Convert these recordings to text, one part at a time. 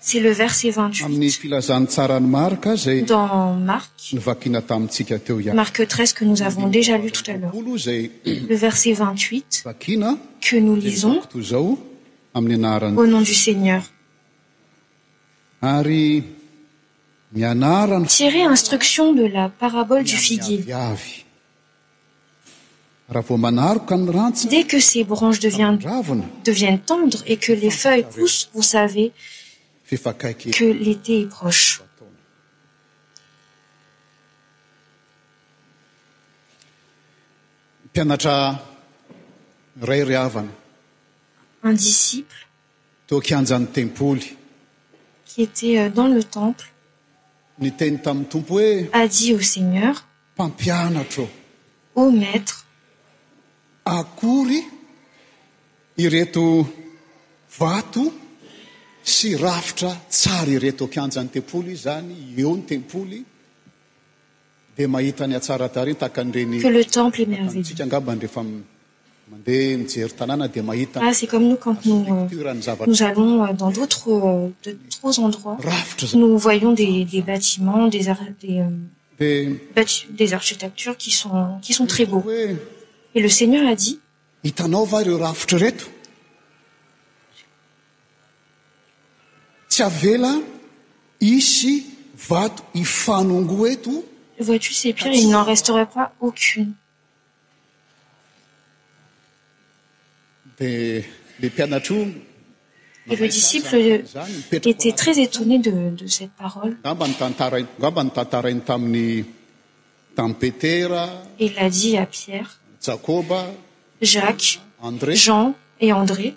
'e ee que nous avons déjà lu tout lheele ee que nous lisonsau nom du seigneur mn tire instruction de la parabole du fig dès que ces branches deviennent tendres et que les feuilles poussent vous savez iaa ra riavana un disciple toakianjan'ny tempoly qui était euh, dans le temple ny teny tami'y tompo oe a dit au seigneur pampianatro ôu maître akory ireto vato sy rafitra tsara ireto akianjany tempoly iz zany eo ny tempoly de mahitany atsaratareny takanreny que le temple est merveillia angaban refa mandea mijery tanàna de mahita ah, c'est comme nous quandnon nos euh, allons euh, dans d'autresdutres euh, endroitsraftr nous voyons des bâtiments ddes architectures sonqui sont très beaux et le seigneur a dit hitanao va reo rafotry reto ois-tu es e il n'n restera pas acne eleiil était très étonné de cette parolembny tin tmy t il a dit à irre jacqesé jen et andré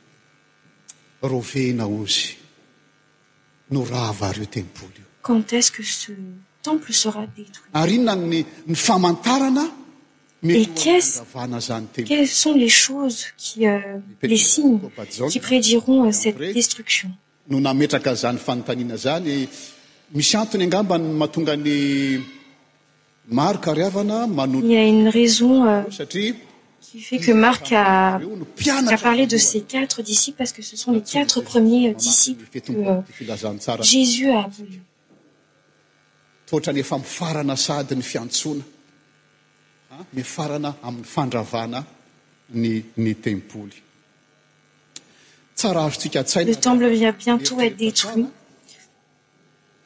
rovehna ozy no raha varo tempol i quand et ce que ce temple sera détruitary inonany famantaranaznyelssont les choses euh, les signe qi prédiront cette destruction no nametraka zany fanotanina zany misy antony angamba mahatongany maro kariavna a uny raisonsaia euh, fait que marc a parlé de ces quatre disciples parce que ce sont les quatre premiers euh, disciples ejésus euh, a appelu fa mfran sadyny fiatsona mran aminy fandravn ny templ le temble vient bientôt ête détruit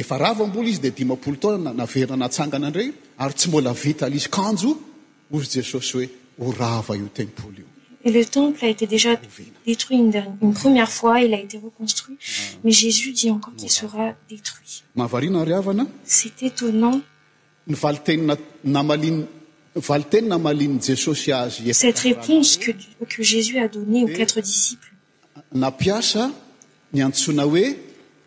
efa rava ambola izy de dimapolo toa naverinanatsangana ndrey ary tsy mbola vitalizy kanjo ozy jesosy hoe o rava io tempouly io et le temple a été déjà détruit une première foisila été reconstrit ah. mais jéss dit enor u'il sera détruit mahavarinariavanac'est étonnant nyvaliteninanamalin vali teni namalinny jesosy azy cette réponse que jésus a donné au quatre disciples napiasa nyantsona oe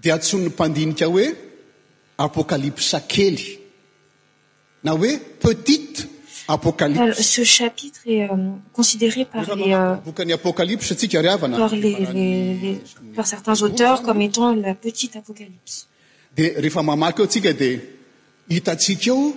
de atsony mpandinika oe apocalypse kely na oe petite apocaly ce chapitre est euh, considéré parebokany apocalypse atsikav par certains auteurs comme étant la petite apocalypse de rehefa mamak o atsika de hitatsika o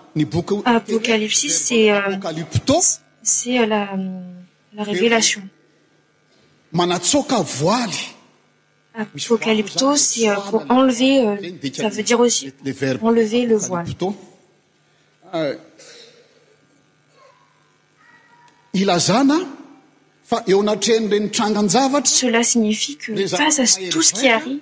Ah, c'est euh, euh, euh, la révélation aapt ah, es pour enleveçaveut dire aussi enleve le voicela signifie queface à tout ce qui arrive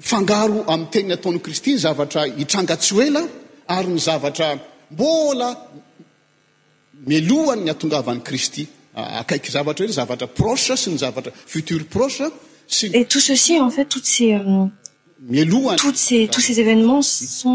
fangaro ami'y teniny ataon'ny christy zavatra hitrangatsy hoela ary ny zavatra mbola melohany ny atongavan'ny kristy akaiky zavatra hoe ny zavatra proche sy ny zavatra future proche sy e tout ceci en fait tout e euh, meloatouttous ces événements son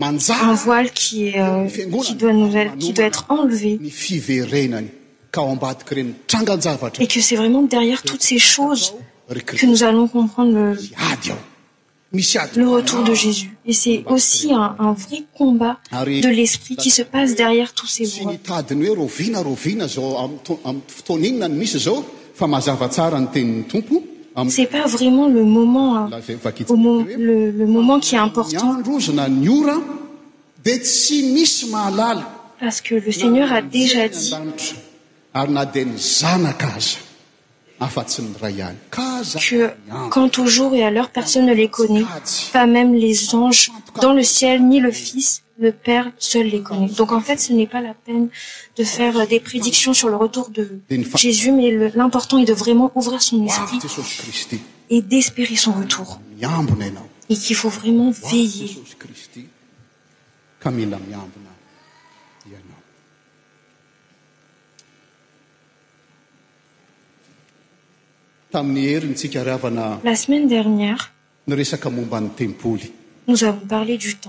oi euh, doit être enlvkn et que c'es vraiment derièe toutes ces chossue nous allons comprendre le retour e ss et c'est aussi un vrai combat de l'esrit qi se passe deièe tos fn fzntn ce 'est pas vraiment le moele moment qui est important parce que le seigneur a déjà ditqe quand au jour et à l'heure personne ne les connaît pas même les anges dans le ciel ni le fils èul les conaît donc fait ce n'est pas la peine de faire des préictios sur le retour de jsus mais l'imortat est de vraiment ouvrir son espr et d'esérer son retour et qu'ilfaut vraiment vellea sai deriè nous avons par du t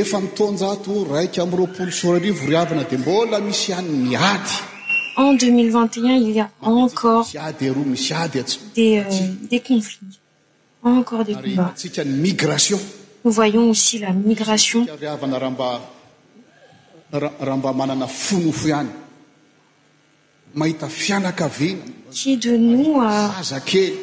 efmitonjato raiy amropolo sorrivo n d mbol s am ia omdeoiodetny rtioasoamb mnn fonofo ah fn d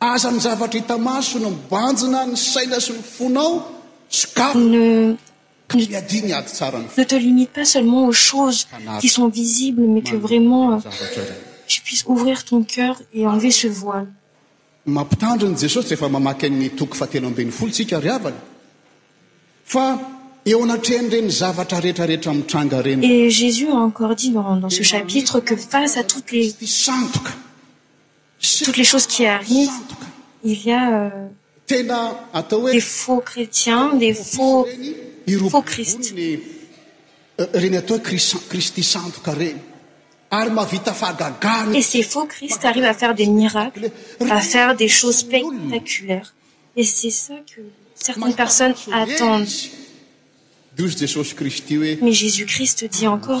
nyzvtr hitmaso nymbanina ny saina sy nyfono nd ne te limite pas seulement auxchosesqisont visibles mais que vraiment euh, pisse ouvrir ton cœur et enve ceoilapitanrnesosyea y oyfteo amben'ny folo anen zretretr mtagyet jésus aencore dit dans cechpitre que face à toutesles nok toutes les choses qui aivent il ya s fux chrétens des ux chset euh, ces fux cs arriven à fair des ms à fair des choss sptclais et c'est ça que cetains psns ateen mais su-cst dit ncor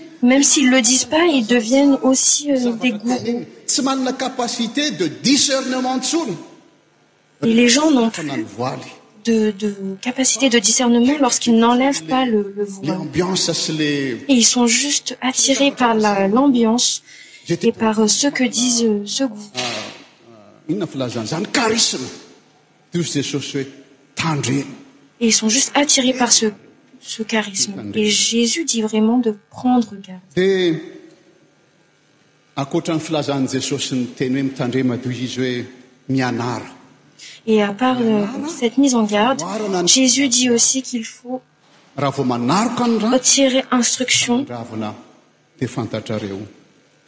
même s'ils ne le disent pas ils deviennent aussi euh, des goûts et les gens nont pa de capacité de discernement lorsqu'ils n'enlèvent pas le voi ils sont juste attirés par l'ambiance et par euh, ce que disent euh, ce goût e ils sont juste attirés par ce ce carisme et jésus dit vraiment de prendre garde de akoatrany filazany jesosy ny teny hoe mitandremado izy hoe mianara et à part euh, cette mise en garde jésus dit aussi qu'il faut raha vo manaroko retirer instructiondravona de fantatrareo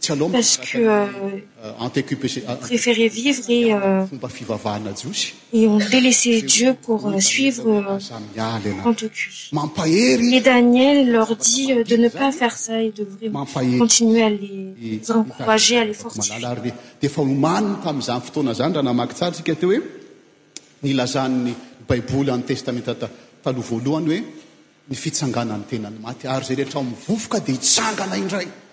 ceééiiha naissie pousivremheni leurit de nepas faire ça etineleeelony ty fotoan zny ahanamak tsikto hoe nny baiuly testmenttl voaohny hoe ny fitnnn'ny tennytaya etfok dhitn iday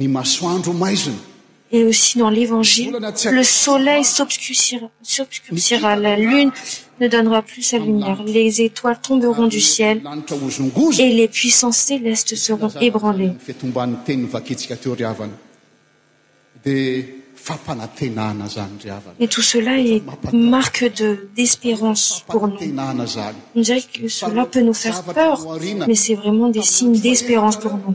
et aussi dans l'évangile le soleil s'obscursira la lune ne donnera plus sa lumière les étoiles tomberont du ciel et les puissances céleste seront ébranlées et tout cela est marque d'espérance pour nous on dira que cela peut nous faire peur mais c'est vraiment des signes d'espérance pour nous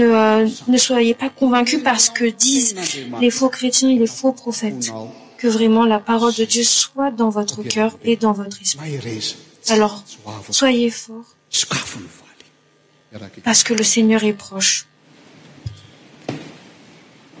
Euh, ne soyez pas convaincus parce que disent les faux chrétiens et les faux prophètes que vraiment la parole de dieu soit dans votre cœur et dans votre esprit alors soyez fort parce que le seigneur est proche